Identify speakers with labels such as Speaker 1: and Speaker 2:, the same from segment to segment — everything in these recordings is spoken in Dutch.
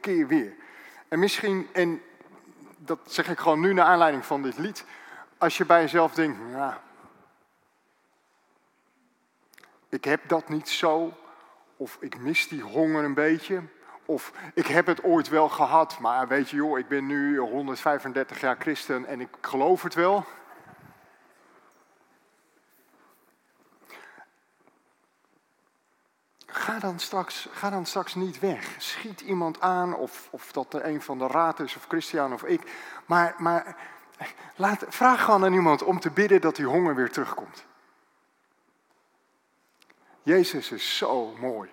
Speaker 1: keer weer. En misschien, en dat zeg ik gewoon nu naar aanleiding van dit lied, als je bij jezelf denkt, ja, ik heb dat niet zo, of ik mis die honger een beetje, of ik heb het ooit wel gehad, maar weet je joh, ik ben nu 135 jaar christen en ik geloof het wel. Ga dan straks, ga dan straks niet weg. Schiet iemand aan, of, of dat er een van de raad is, of Christian of ik. Maar, maar laat, vraag gewoon aan iemand om te bidden dat die honger weer terugkomt. Jezus is zo mooi.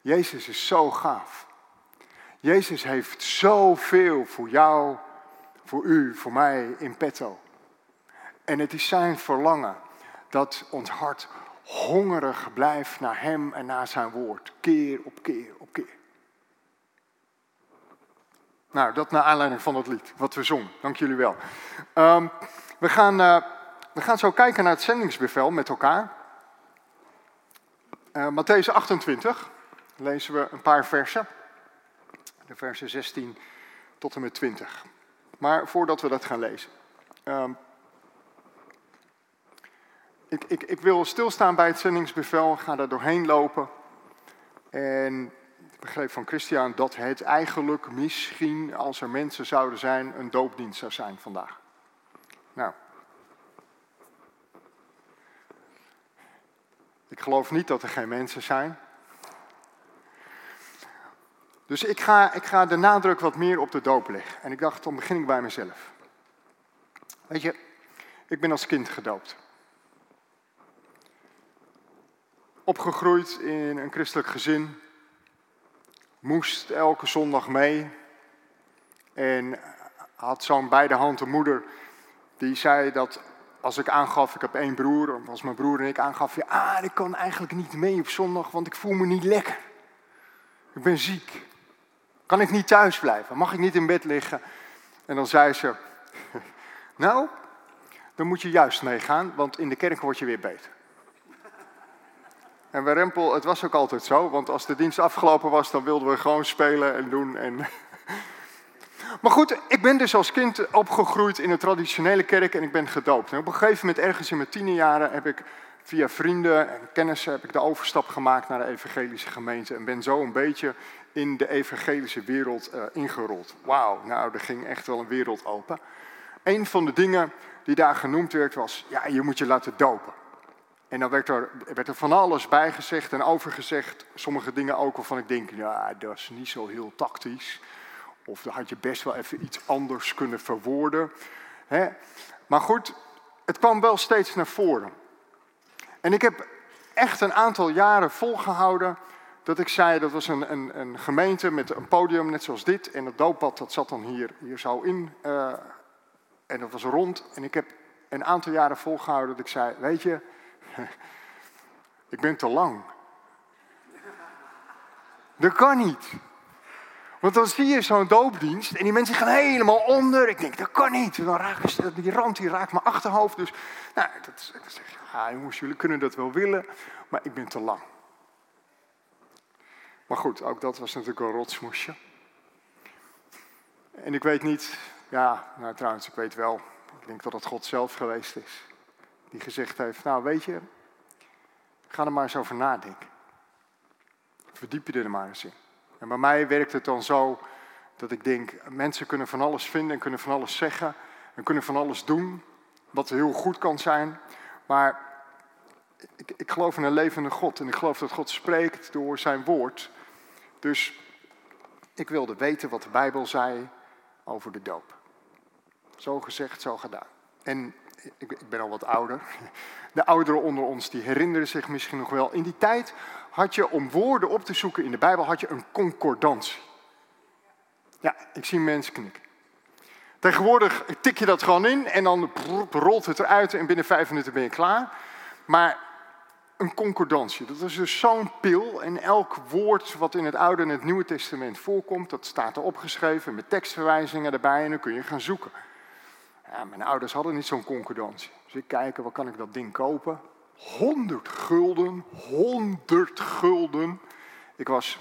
Speaker 1: Jezus is zo gaaf. Jezus heeft zoveel voor jou, voor u, voor mij in petto. En het is zijn verlangen dat ons hart hongerig blijft naar Hem en naar Zijn woord. Keer op keer op keer. Nou, dat naar aanleiding van het lied, wat we zongen. Dank jullie wel. Um, we, gaan, uh, we gaan zo kijken naar het zendingsbevel met elkaar. Uh, Matthäus 28 lezen we een paar versen. De versen 16 tot en met 20. Maar voordat we dat gaan lezen. Um, ik, ik, ik, wil stilstaan bij het zendingsbevel, ga daar doorheen lopen. En ik begreep van Christian dat het eigenlijk misschien, als er mensen zouden zijn, een doopdienst zou zijn vandaag. Nou. Ik geloof niet dat er geen mensen zijn. Dus ik ga, ik ga de nadruk wat meer op de doop leggen. En ik dacht, dan begin ik bij mezelf. Weet je, ik ben als kind gedoopt. Opgegroeid in een christelijk gezin. Moest elke zondag mee. En had zo'n beide handen moeder die zei dat als ik aangaf, ik heb één broer, als mijn broer en ik aangaf, ja, ah, ik kan eigenlijk niet mee op zondag, want ik voel me niet lekker. Ik ben ziek. Kan ik niet thuis blijven? Mag ik niet in bed liggen? En dan zei ze, nou, dan moet je juist meegaan, want in de kerk word je weer beter. En bij Rempel, het was ook altijd zo, want als de dienst afgelopen was, dan wilden we gewoon spelen en doen. En maar goed, ik ben dus als kind opgegroeid in een traditionele kerk en ik ben gedoopt. En op een gegeven moment, ergens in mijn tienerjaren, heb ik via vrienden en kennissen heb ik de overstap gemaakt naar de evangelische gemeente. En ben zo een beetje in de evangelische wereld uh, ingerold. Wauw, nou, er ging echt wel een wereld open. Een van de dingen die daar genoemd werd was, ja, je moet je laten dopen. En dan werd er, werd er van alles bij gezegd en overgezegd. Sommige dingen ook waarvan ik denk, ja, dat is niet zo heel tactisch. Of dan had je best wel even iets anders kunnen verwoorden. Hè? Maar goed, het kwam wel steeds naar voren. En ik heb echt een aantal jaren volgehouden dat ik zei, dat was een, een, een, gemeente met een podium net zoals dit. En het doopbad dat zat dan hier, hier zo in. Uh, en dat was rond. En ik heb een aantal jaren volgehouden dat ik zei, weet je, ik ben te lang. Dat kan niet. Want dan zie je zo'n doopdienst en die mensen gaan helemaal onder. Ik denk, dat kan niet. Dan raken die rand die raakt mijn achterhoofd. Dus nou, dat, dat zeg je, jongens, jullie kunnen dat wel willen, maar ik ben te lang. Maar goed, ook dat was natuurlijk een rotsmoesje. En ik weet niet, ja, nou trouwens, ik weet wel, ik denk dat het God zelf geweest is. Die gezegd heeft, nou weet je, ga er maar eens over nadenken. Verdiep je er maar eens in. En bij mij werkt het dan zo dat ik denk, mensen kunnen van alles vinden en kunnen van alles zeggen en kunnen van alles doen, wat heel goed kan zijn. Maar ik, ik geloof in een levende God en ik geloof dat God spreekt door zijn woord. Dus ik wilde weten wat de Bijbel zei over de doop. Zo gezegd, zo gedaan. En ik, ik, ben al wat ouder. De ouderen onder ons die herinneren zich misschien nog wel. In die tijd had je om woorden op te zoeken in de Bijbel had je een concordantie. Ja, ik zie mensen knikken. Tegenwoordig tik je dat gewoon in en dan rolt het eruit en binnen vijf minuten ben je klaar. Maar een concordantie, dat is dus zo'n pil en elk woord wat in het Oude en het Nieuwe Testament voorkomt, dat staat er opgeschreven met tekstverwijzingen erbij en dan kun je gaan zoeken. Mijn ouders hadden niet zo'n concordantie. Dus ik kijk, wat kan ik dat ding kopen? 100 gulden, 100 gulden. Ik was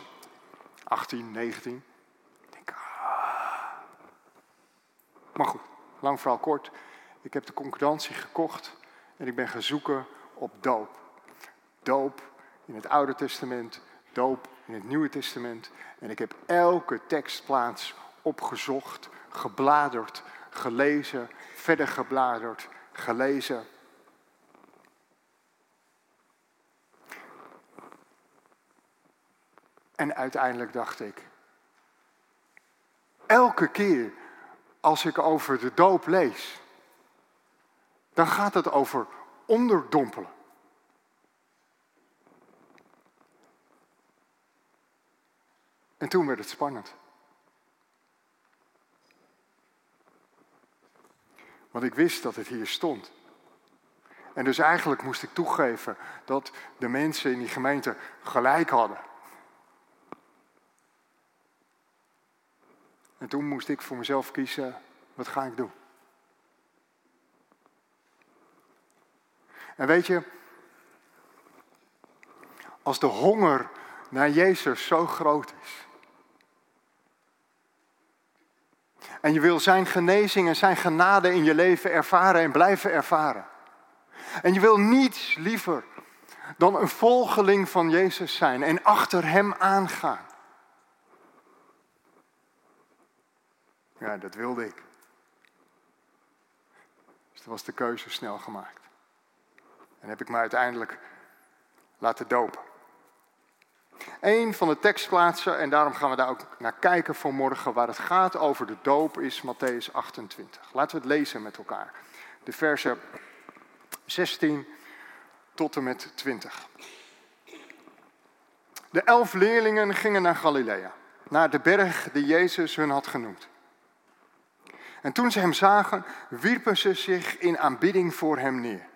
Speaker 1: 18, 19. Ik ah. Maar goed, lang verhaal kort. Ik heb de concordantie gekocht en ik ben gaan zoeken op doop. Doop in het Oude Testament, doop in het Nieuwe Testament. En ik heb elke tekstplaats opgezocht, gebladerd, gelezen, verder gebladerd, gelezen. En uiteindelijk dacht ik, elke keer als ik over de doop lees, dan gaat het over onderdompelen. En toen werd het spannend. Want ik wist dat het hier stond. En dus eigenlijk moest ik toegeven dat de mensen in die gemeente gelijk hadden. En toen moest ik voor mezelf kiezen, wat ga ik doen? En weet je, als de honger naar Jezus zo groot is. En je wil zijn genezing en zijn genade in je leven ervaren en blijven ervaren. En je wil niets liever dan een volgeling van Jezus zijn en achter Hem aangaan. Ja, dat wilde ik. Dus toen was de keuze snel gemaakt. En heb ik me uiteindelijk laten dopen. Een van de tekstplaatsen, en daarom gaan we daar ook naar kijken vanmorgen, waar het gaat over de doop, is Matthäus 28. Laten we het lezen met elkaar. De versen 16 tot en met 20. De elf leerlingen gingen naar Galilea, naar de berg die Jezus hun had genoemd. En toen ze hem zagen, wierpen ze zich in aanbidding voor hem neer.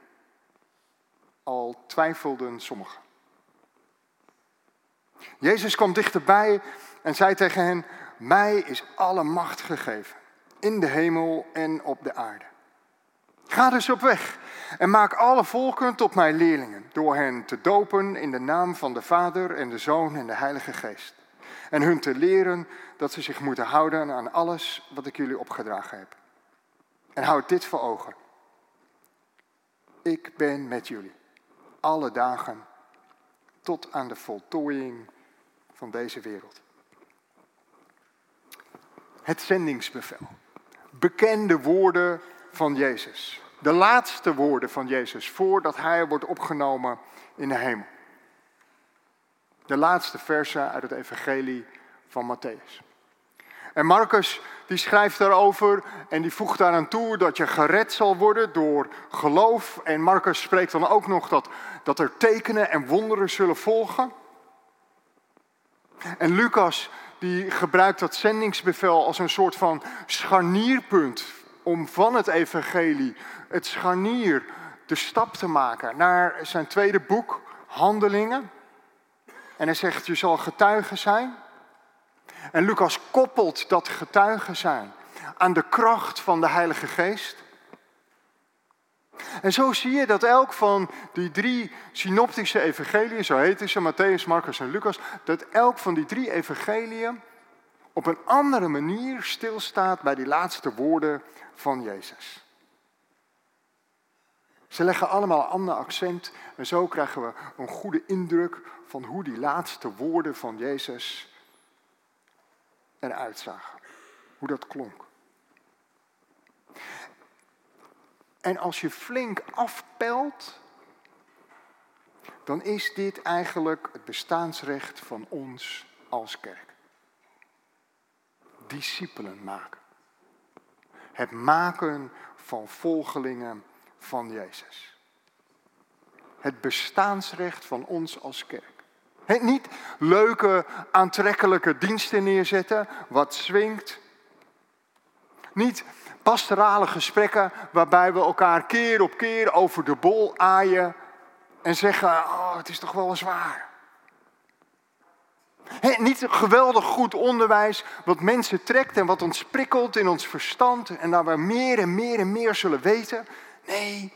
Speaker 1: Al twijfelden sommigen. Jezus kwam dichterbij en zei tegen hen: Mij is alle macht gegeven, in de hemel en op de aarde. Ga dus op weg en maak alle volken tot mijn leerlingen, door hen te dopen in de naam van de Vader en de Zoon en de Heilige Geest. En hun te leren dat ze zich moeten houden aan alles wat ik jullie opgedragen heb. En houd dit voor ogen. Ik ben met jullie alle dagen tot aan de voltooiing van deze wereld. Het zendingsbevel. Bekende woorden van Jezus. De laatste woorden van Jezus voordat hij wordt opgenomen in de hemel. De laatste versen uit het evangelie van Matthäus. En Marcus die schrijft daarover en die voegt daaraan toe dat je gered zal worden door geloof. En Marcus spreekt dan ook nog dat, dat er tekenen en wonderen zullen volgen. En Lucas die gebruikt dat zendingsbevel als een soort van scharnierpunt om van het evangelie, het scharnier, de stap te maken naar zijn tweede boek, Handelingen. En hij zegt, je zal getuige zijn. En Lucas koppelt dat getuigen zijn aan de kracht van de Heilige Geest. En zo zie je dat elk van die drie synoptische evangeliën, zo heten ze, Matthäus, Marcus en Lucas, dat elk van die drie evangeliën op een andere manier stilstaat bij die laatste woorden van Jezus. Ze leggen allemaal een ander accent en zo krijgen we een goede indruk van hoe die laatste woorden van Jezus eruit zagen. Hoe dat klonk. En als je flink afpelt, dan is dit eigenlijk het bestaansrecht van ons als kerk. Discipelen maken. Het maken van volgelingen van Jezus. Het bestaansrecht van ons als kerk niet leuke, aantrekkelijke diensten neerzetten, wat swingt. Niet pastorale gesprekken waarbij we elkaar keer op keer over de bol aaien en zeggen, oh, het is toch wel zwaar. He, niet geweldig goed onderwijs wat mensen trekt en wat ons prikkelt in ons verstand en daar we meer en meer en meer zullen weten. Nee,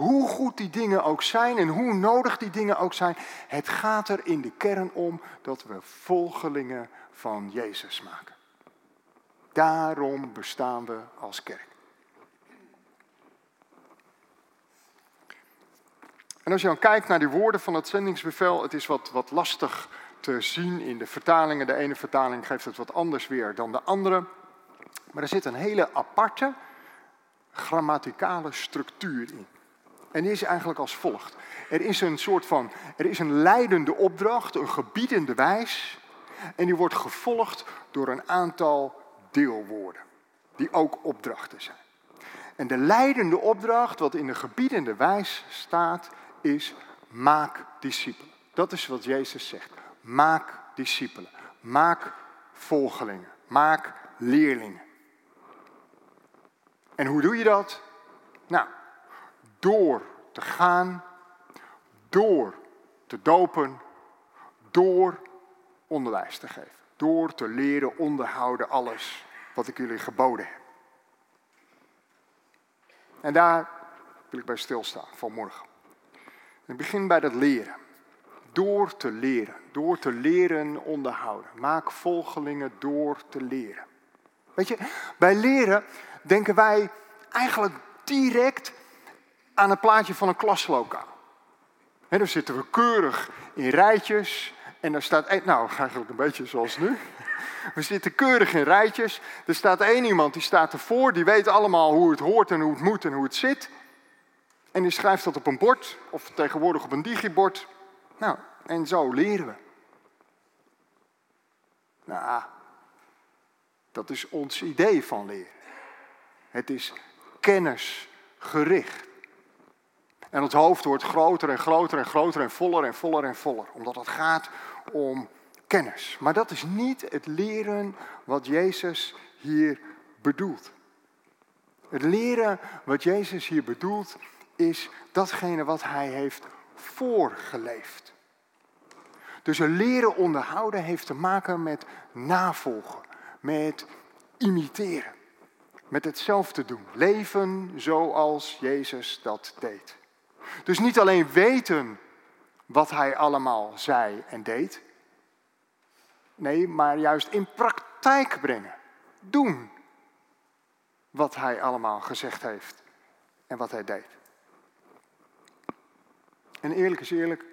Speaker 1: hoe goed die dingen ook zijn en hoe nodig die dingen ook zijn, het gaat er in de kern om dat we volgelingen van Jezus maken. Daarom bestaan we als kerk. En als je dan kijkt naar die woorden van het zendingsbevel, het is wat, wat lastig te zien in de vertalingen. De ene vertaling geeft het wat anders weer dan de andere. Maar er zit een hele aparte grammaticale structuur in. En die is eigenlijk als volgt. Er is een soort van, er is een leidende opdracht, een gebiedende wijs. En die wordt gevolgd door een aantal deelwoorden, die ook opdrachten zijn. En de leidende opdracht, wat in de gebiedende wijs staat, is maak discipelen. Dat is wat Jezus zegt. Maak discipelen. Maak volgelingen. Maak leerlingen. En hoe doe je dat? Nou, door te gaan, door te dopen, door onderwijs te geven. Door te leren onderhouden alles wat ik jullie geboden heb. En daar wil ik bij stilstaan vanmorgen. Ik begin bij dat leren. Door te leren. Door te leren onderhouden. Maak volgelingen door te leren. Weet je, bij leren denken wij eigenlijk direct aan het plaatje van een klaslokaal. He, dan zitten we keurig in rijtjes en daar staat, nou eigenlijk een beetje zoals nu. We zitten keurig in rijtjes. Er staat één iemand die staat ervoor, die weet allemaal hoe het hoort en hoe het moet en hoe het zit. En die schrijft dat op een bord, of tegenwoordig op een digibord. Nou, en zo leren we. Nou, dat is ons idee van leren. Het is kennisgericht. En het hoofd wordt groter en groter en groter en voller en voller en voller. Omdat het gaat om kennis. Maar dat is niet het leren wat Jezus hier bedoelt. Het leren wat Jezus hier bedoelt is datgene wat hij heeft voorgeleefd. Dus een leren onderhouden heeft te maken met navolgen, met imiteren, met hetzelfde doen. Leven zoals Jezus dat deed. Dus niet alleen weten wat hij allemaal zei en deed. Nee, maar juist in praktijk brengen. Doen wat hij allemaal gezegd heeft en wat hij deed. En eerlijk is eerlijk,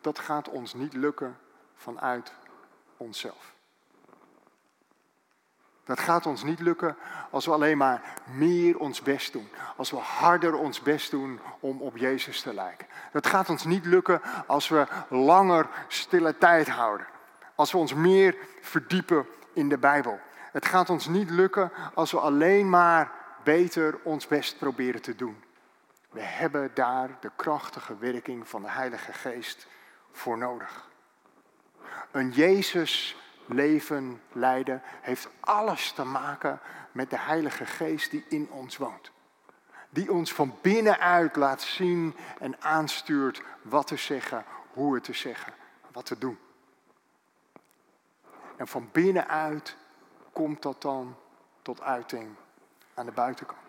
Speaker 1: dat gaat ons niet lukken vanuit onszelf. Dat gaat ons niet lukken als we alleen maar meer ons best doen. Als we harder ons best doen om op Jezus te lijken. Dat gaat ons niet lukken als we langer stille tijd houden. Als we ons meer verdiepen in de Bijbel. Het gaat ons niet lukken als we alleen maar beter ons best proberen te doen. We hebben daar de krachtige werking van de Heilige Geest voor nodig. Een Jezus leven leiden heeft alles te maken met de Heilige Geest die in ons woont. Die ons van binnenuit laat zien en aanstuurt wat te zeggen, hoe het te zeggen, wat te doen. En van binnenuit komt dat dan tot uiting aan de buitenkant.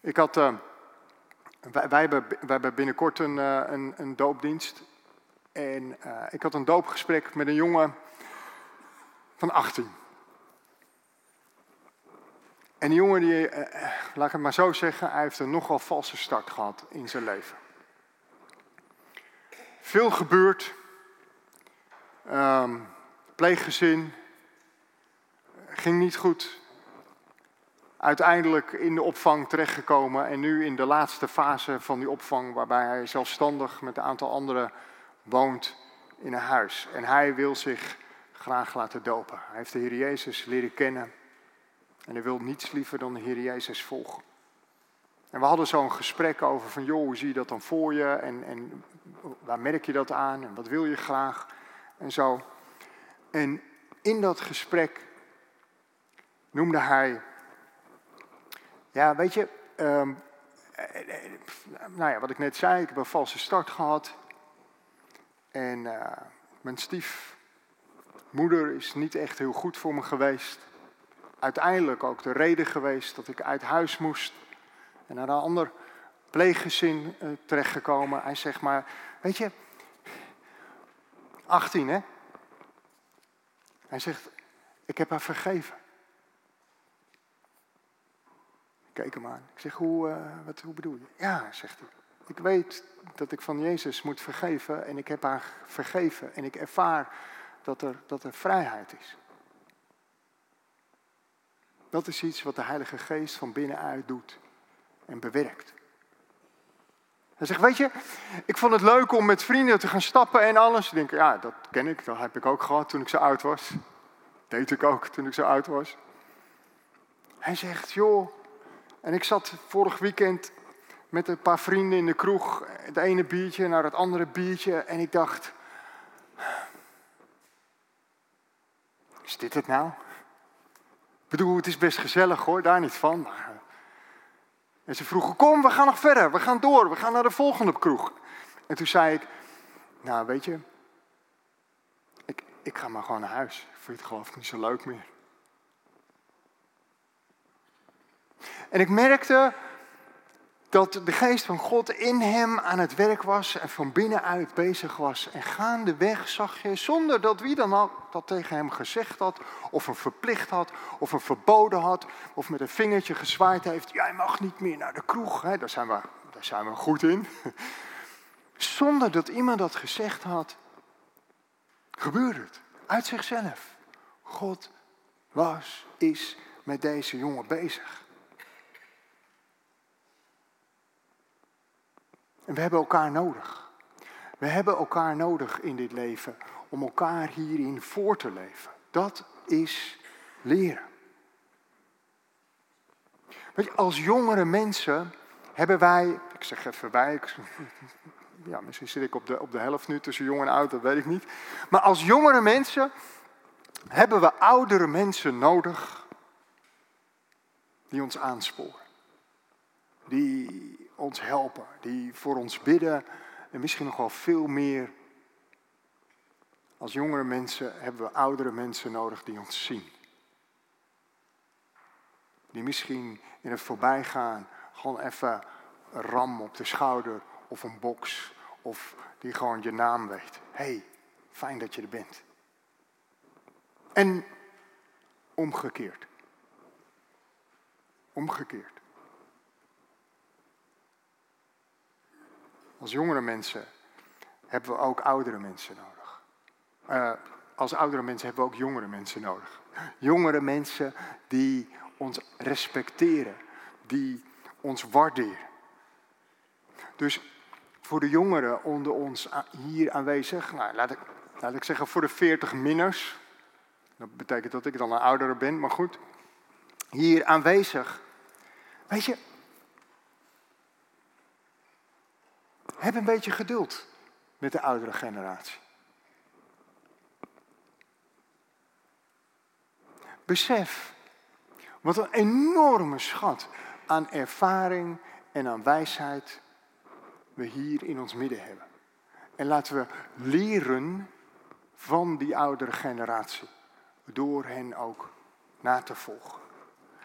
Speaker 1: Ik had, uh, wij, hebben, wij, hebben, binnenkort een, uh, een, een doopdienst. En uh, ik had een doopgesprek met een jongen van 18. En die jongen, die, laat ik het maar zo zeggen, hij heeft een nogal valse start gehad in zijn leven. Veel gebeurd. Um, pleeggezin. Ging niet goed uiteindelijk in de opvang terechtgekomen en nu in de laatste fase van die opvang, waarbij hij zelfstandig met een aantal anderen woont in een huis. En hij wil zich graag laten dopen. Hij heeft de Heer Jezus leren kennen en hij wil niets liever dan de Heer Jezus volgen. En we hadden zo'n gesprek over van, joh, hoe zie je dat dan voor je en, en waar merk je dat aan en wat wil je graag en zo. En in dat gesprek noemde hij ja, weet je, um, nou ja, wat ik net zei, ik heb een valse start gehad. En uh, mijn stiefmoeder is niet echt heel goed voor me geweest. Uiteindelijk ook de reden geweest dat ik uit huis moest en naar een ander pleeggezin uh, terechtgekomen. Hij zegt maar, weet je, 18 hè? Hij zegt, ik heb haar vergeven. Ik keek hem aan. Ik zeg, hoe, uh, wat, hoe bedoel je? Ja, zegt hij. Ik weet dat ik van Jezus moet vergeven en ik heb haar vergeven en ik ervaar dat er, dat er vrijheid is. Dat is iets wat de Heilige Geest van binnenuit doet en bewerkt. Hij zegt, weet je, ik vond het leuk om met vrienden te gaan stappen en alles. Ik denk, ja, dat ken ik, dat heb ik ook gehad toen ik zo oud was. Deed ik ook toen ik zo oud was. Hij zegt, joh, en ik zat vorig weekend met een paar vrienden in de kroeg. Het ene biertje naar het andere biertje. En ik dacht, is dit het nou? Ik bedoel, het is best gezellig hoor, daar niet van. En ze vroegen, kom, we gaan nog verder, we gaan door, we gaan naar de volgende kroeg. En toen zei ik, nou weet je, ik, ik ga maar gewoon naar huis. Ik vind het geloof ik niet zo leuk meer. En ik merkte dat de geest van God in hem aan het werk was en van binnenuit bezig was. En gaandeweg zag je, zonder dat wie dan ook dat tegen hem gezegd had, of een verplicht had, of een verboden had, of met een vingertje gezwaaid heeft, jij mag niet meer naar de kroeg, hè? Daar, zijn we, daar zijn we goed in. Zonder dat iemand dat gezegd had, gebeurde het, uit zichzelf. God was, is met deze jongen bezig. En we hebben elkaar nodig. We hebben elkaar nodig in dit leven om elkaar hierin voor te leven. Dat is leren. Weet je, als jongere mensen hebben wij, ik zeg even wij, ja, misschien zit ik op de, op de helft nu tussen jong en oud, dat weet ik niet. Maar als jongere mensen hebben we oudere mensen nodig die ons aansporen. Die ons helpen, die voor ons bidden en misschien nog wel veel meer. Als jongere mensen hebben we oudere mensen nodig die ons zien. Die misschien in het voorbijgaan gewoon even een ram op de schouder of een box of die gewoon je naam weet. hey, fijn dat je er bent. En omgekeerd. Omgekeerd. Als jongere mensen hebben we ook oudere mensen nodig. Uh, als oudere mensen hebben we ook jongere mensen nodig. Jongere mensen die ons respecteren, die ons waarderen. Dus voor de jongeren onder ons hier aanwezig, nou, laat, ik, laat ik zeggen voor de 40 minners. Dat betekent dat ik dan een oudere ben, maar goed. Hier aanwezig. Weet je, Heb een beetje geduld met de oudere generatie. Besef wat een enorme schat aan ervaring en aan wijsheid we hier in ons midden hebben. En laten we leren van die oudere generatie, door hen ook na te volgen.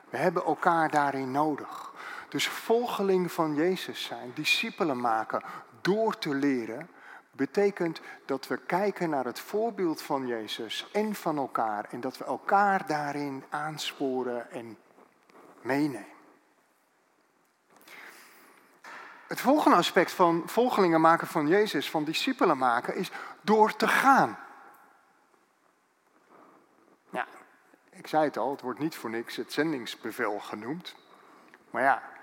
Speaker 1: We hebben elkaar daarin nodig. Dus volgeling van Jezus zijn, discipelen maken door te leren, betekent dat we kijken naar het voorbeeld van Jezus en van elkaar en dat we elkaar daarin aansporen en meenemen. Het volgende aspect van volgelingen maken van Jezus, van discipelen maken, is door te gaan. Ja, ik zei het al, het wordt niet voor niks het zendingsbevel genoemd. Maar ja,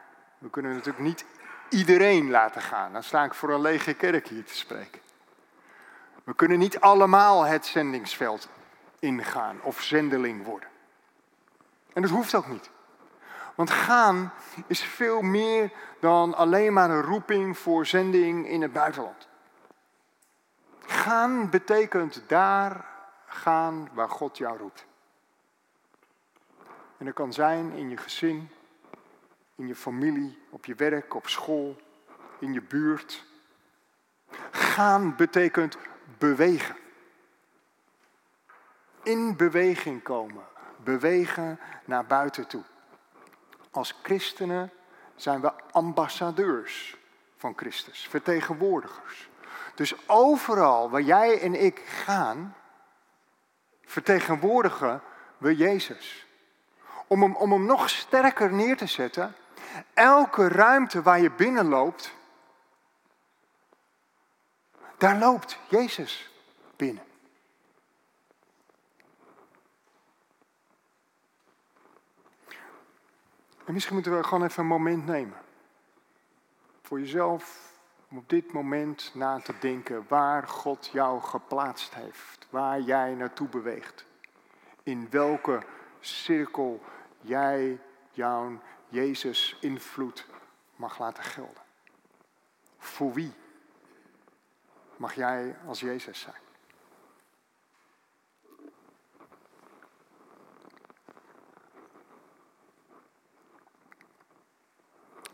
Speaker 1: we kunnen natuurlijk niet iedereen laten gaan. Dan sta ik voor een lege kerk hier te spreken. We kunnen niet allemaal het zendingsveld ingaan of zendeling worden. En dat hoeft ook niet. Want gaan is veel meer dan alleen maar een roeping voor zending in het buitenland. Gaan betekent daar gaan waar God jou roept. En dat kan zijn in je gezin, in je familie, op je werk, op school, in je buurt. Gaan betekent bewegen. In beweging komen. Bewegen naar buiten toe. Als christenen zijn we ambassadeurs van Christus, vertegenwoordigers. Dus overal waar jij en ik gaan, vertegenwoordigen we Jezus. Om hem, om hem nog sterker neer te zetten, elke ruimte waar je binnenloopt, daar loopt Jezus binnen. En misschien moeten we gewoon even een moment nemen. Voor jezelf, om op dit moment na te denken waar God jou geplaatst heeft. Waar jij naartoe beweegt. In welke cirkel jij jouw Jezus invloed mag laten gelden. Voor wie mag jij als Jezus zijn?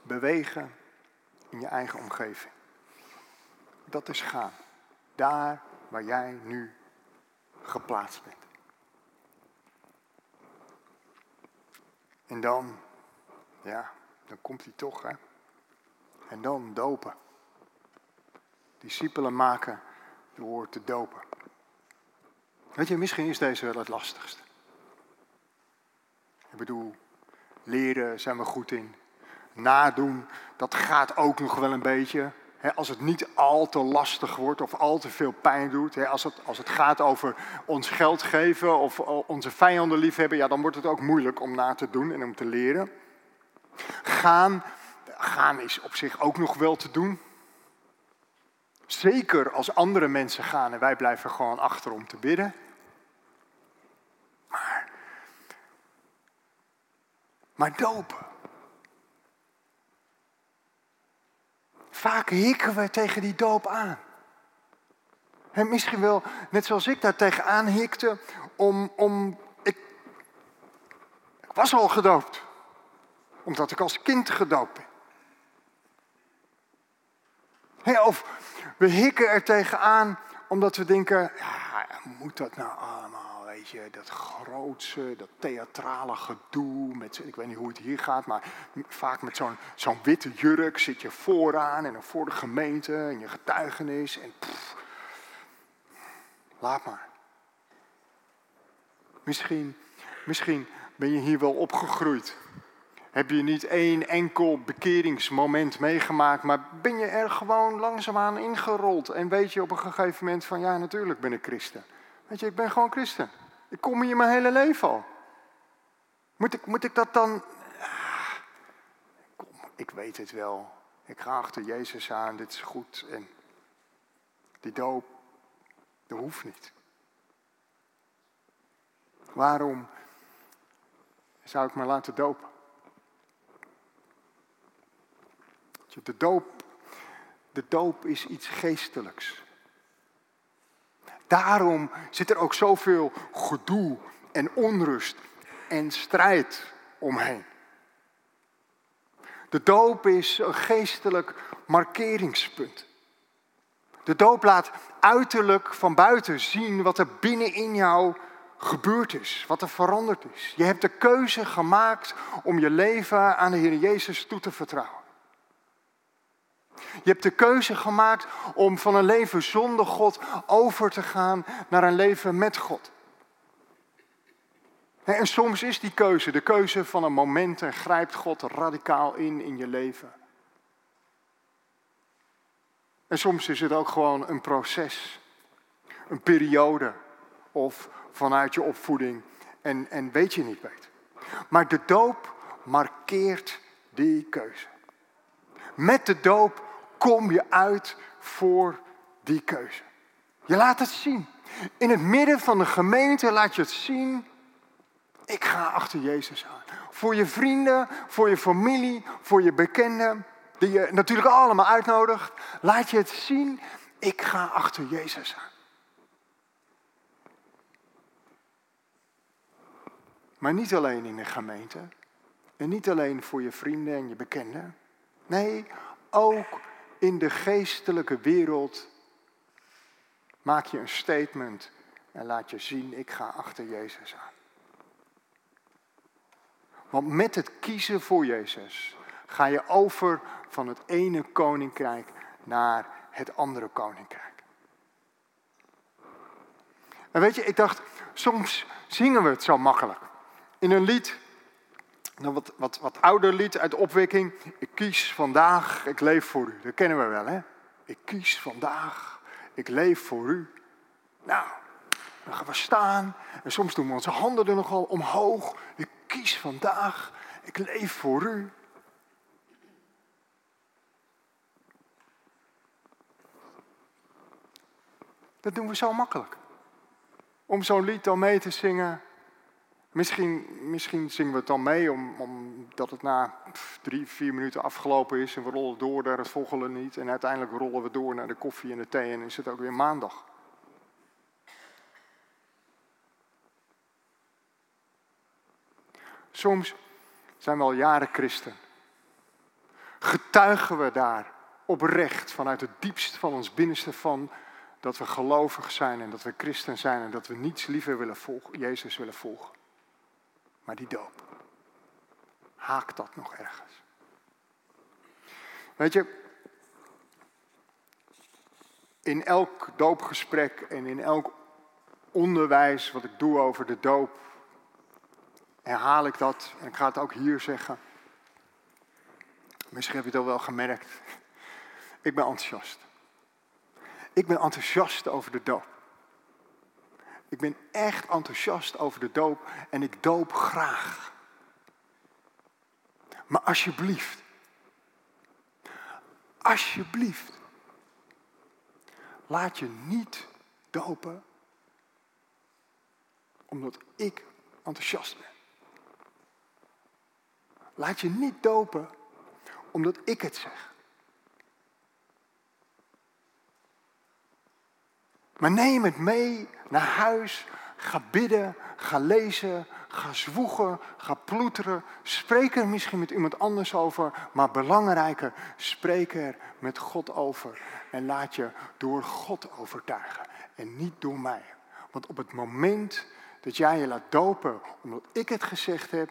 Speaker 1: Bewegen in je eigen omgeving. Dat is gaan. Daar waar jij nu geplaatst bent. En dan, ja, dan komt hij toch, hè. En dan dopen. Discipelen maken door te dopen. Weet je, misschien is deze wel het lastigste. Ik bedoel, leren zijn we goed in. Nadoen, dat gaat ook nog wel een beetje. als het niet al te lastig wordt of al te veel pijn doet. als, het, als het gaat over ons geld geven of onze vijanden liefhebben, ja, dan wordt het ook moeilijk om na te doen en om te leren. Gaan, gaan is op zich ook nog wel te doen. Zeker als andere mensen gaan en wij blijven gewoon achter om te bidden. Maar, maar dopen. Vaak hikken we tegen die doop aan. En misschien wel, net zoals ik daar tegenaan hikte, om, om ik, ik was al gedoopt. Omdat ik als kind gedoopt ben. of we hikken er tegenaan omdat we denken, ja, moet dat nou allemaal, weet je, dat grootse, dat theatrale gedoe, met, ik weet niet hoe het hier gaat, maar vaak met zo'n witte jurk zit je vooraan en voor de gemeente en je getuigenis en laat maar. Misschien, misschien ben je hier wel opgegroeid heb je niet één enkel bekeringsmoment meegemaakt, maar ben je er gewoon langzaamaan ingerold en weet je op een gegeven moment van ja, natuurlijk ben ik christen. Weet je, ik ben gewoon christen. Ik kom hier mijn hele leven al. Moet ik, moet ik dat dan. Ah, kom, ik weet het wel. Ik ga achter Jezus aan, dit is goed. En die doop, dat hoeft niet. Waarom zou ik me laten dopen? De doop, de doop is iets geestelijks. Daarom zit er ook zoveel gedoe en onrust en strijd omheen. De doop is een geestelijk markeringspunt. De doop laat uiterlijk van buiten zien wat er binnenin jou gebeurd is, wat er veranderd is. Je hebt de keuze gemaakt om je leven aan de Heer Jezus toe te vertrouwen. Je hebt de keuze gemaakt om van een leven zonder God over te gaan naar een leven met God. En soms is die keuze de keuze van een moment en grijpt God radicaal in in je leven. En soms is het ook gewoon een proces, een periode of vanuit je opvoeding en, en weet je niet beter. Maar de doop markeert die keuze. Met de doop kom je uit voor die keuze. Je laat het zien. In het midden van de gemeente laat je het zien. Ik ga achter Jezus aan. Voor je vrienden, voor je familie, voor je bekenden, die je natuurlijk allemaal uitnodigt, laat je het zien. Ik ga achter Jezus aan. Maar niet alleen in de gemeente. En niet alleen voor je vrienden en je bekenden. Nee, ook in de geestelijke wereld maak je een statement en laat je zien, ik ga achter Jezus aan. Want met het kiezen voor Jezus ga je over van het ene koninkrijk naar het andere koninkrijk. En weet je, ik dacht, soms zingen we het zo makkelijk. In een lied, een wat, wat, wat ouder lied uit de opwekking. Ik kies vandaag, ik leef voor u. Dat kennen we wel, hè? Ik kies vandaag, ik leef voor u. Nou, dan gaan we staan en soms doen we onze handen er nogal omhoog. Ik kies vandaag, ik leef voor u. Dat doen we zo makkelijk. Om zo'n lied dan mee te zingen. Misschien, misschien zingen we het dan mee omdat het na drie, vier minuten afgelopen is en we rollen door naar het volgende niet. En uiteindelijk rollen we door naar de koffie en de thee en is het ook weer maandag. Soms zijn we al jaren christen. Getuigen we daar oprecht vanuit het diepst van ons binnenste van dat we gelovig zijn en dat we christen zijn en dat we niets liever willen volgen, Jezus willen volgen. Maar die doop, haakt dat nog ergens? Weet je, in elk doopgesprek en in elk onderwijs wat ik doe over de doop, herhaal ik dat en ik ga het ook hier zeggen. Misschien heb je het al wel gemerkt. Ik ben enthousiast. Ik ben enthousiast over de doop. Ik ben echt enthousiast over de doop en ik doop graag. Maar alsjeblieft, alsjeblieft, laat je niet dopen omdat ik enthousiast ben. Laat je niet dopen omdat ik het zeg. Maar neem het mee naar huis. Ga bidden, ga lezen, ga zwoegen, ga ploeteren. Spreek er misschien met iemand anders over. Maar belangrijker, spreek er met God over. En laat je door God overtuigen. En niet door mij. Want op het moment dat jij je laat dopen omdat ik het gezegd heb,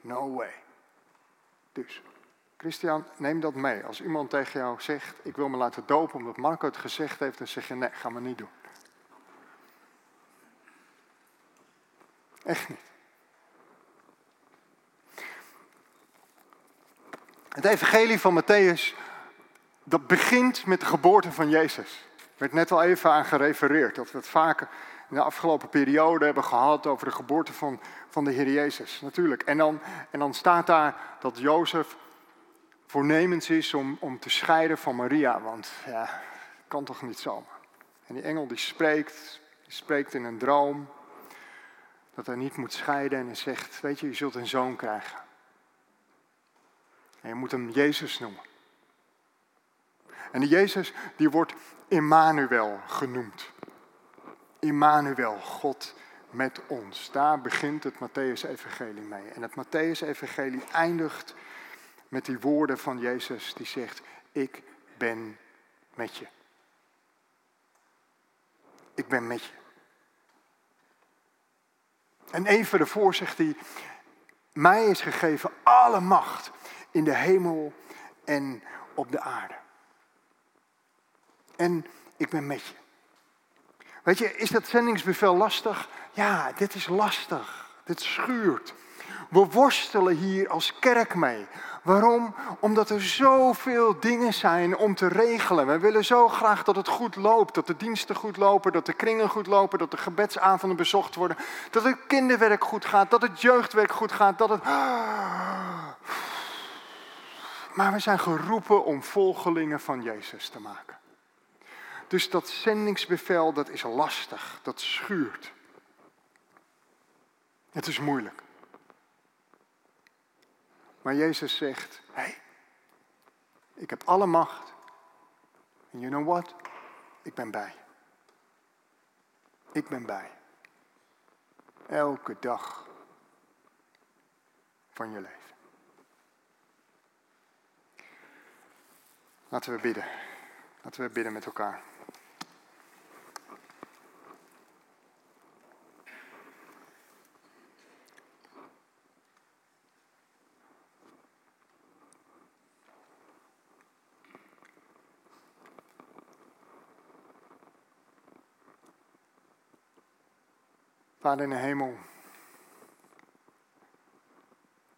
Speaker 1: no way. Dus, Christian, neem dat mee. Als iemand tegen jou zegt, ik wil me laten dopen omdat Marco het gezegd heeft, dan zeg je nee, ga maar niet doen. Echt niet. Het evangelie van Matthäus, dat begint met de geboorte van Jezus. Er werd net al even aan gerefereerd, dat we het vaker in de afgelopen periode hebben gehad over de geboorte van, van de Heer Jezus. Natuurlijk. En dan, en dan staat daar dat Jozef voornemens is om, om te scheiden van Maria, want ja, kan toch niet zomaar. En die engel die spreekt, die spreekt in een droom dat hij niet moet scheiden en hij zegt, weet je, je zult een zoon krijgen. En je moet hem Jezus noemen. En die Jezus, die wordt Immanuel genoemd. Immanuel, God met ons. Daar begint het Matthäus-evangelie mee. En het Matthäus-evangelie eindigt met die woorden van Jezus die zegt, ik ben met je. Ik ben met je. En even ervoor zegt hij, mij is gegeven alle macht in de hemel en op de aarde. En ik ben met je. Weet je, is dat zendingsbevel lastig? Ja, dit is lastig. Dit schuurt. We worstelen hier als kerk mee. Waarom? Omdat er zoveel dingen zijn om te regelen. We willen zo graag dat het goed loopt, dat de diensten goed lopen, dat de kringen goed lopen, dat de gebedsavonden bezocht worden, dat het kinderwerk goed gaat, dat het jeugdwerk goed gaat, dat het. Maar we zijn geroepen om volgelingen van Jezus te maken. Dus dat zendingsbevel, dat is lastig, dat schuurt. Het is moeilijk. Maar Jezus zegt, hé, hey, ik heb alle macht. En you know what? Ik ben bij. Ik ben bij. Elke dag van je leven. Laten we bidden. Laten we bidden met elkaar. Vader in de hemel,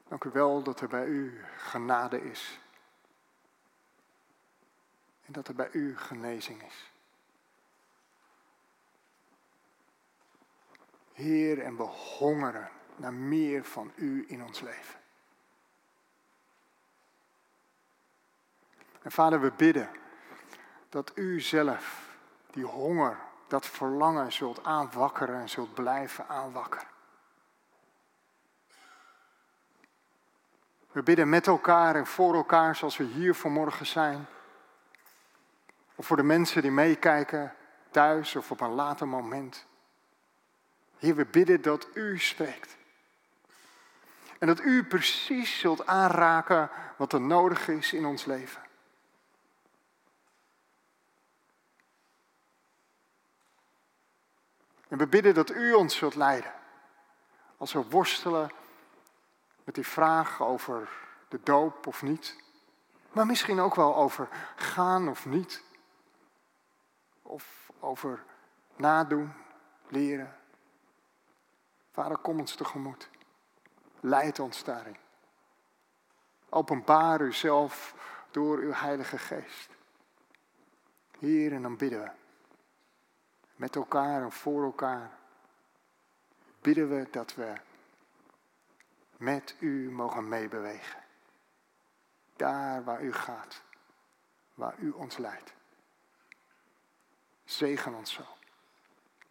Speaker 1: dank u wel dat er bij u genade is. En dat er bij u genezing is. Heer, en we hongeren naar meer van u in ons leven. En vader, we bidden dat u zelf die honger, dat verlangen zult aanwakkeren en zult blijven aanwakkeren. We bidden met elkaar en voor elkaar zoals we hier vanmorgen zijn. Of voor de mensen die meekijken thuis of op een later moment. Heer, we bidden dat u spreekt. En dat u precies zult aanraken wat er nodig is in ons leven. En we bidden dat u ons zult leiden. Als we worstelen met die vraag over de doop of niet. Maar misschien ook wel over gaan of niet. Of over nadoen, leren. Vader, kom ons tegemoet. Leid ons daarin. Openbaar uzelf door uw Heilige Geest. Hier en dan bidden we. Met elkaar en voor elkaar. Bidden we dat we met u mogen meebewegen. Daar waar u gaat. Waar u ons leidt. Zegen ons zo.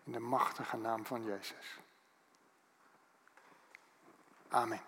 Speaker 1: In de machtige naam van Jezus. Amen.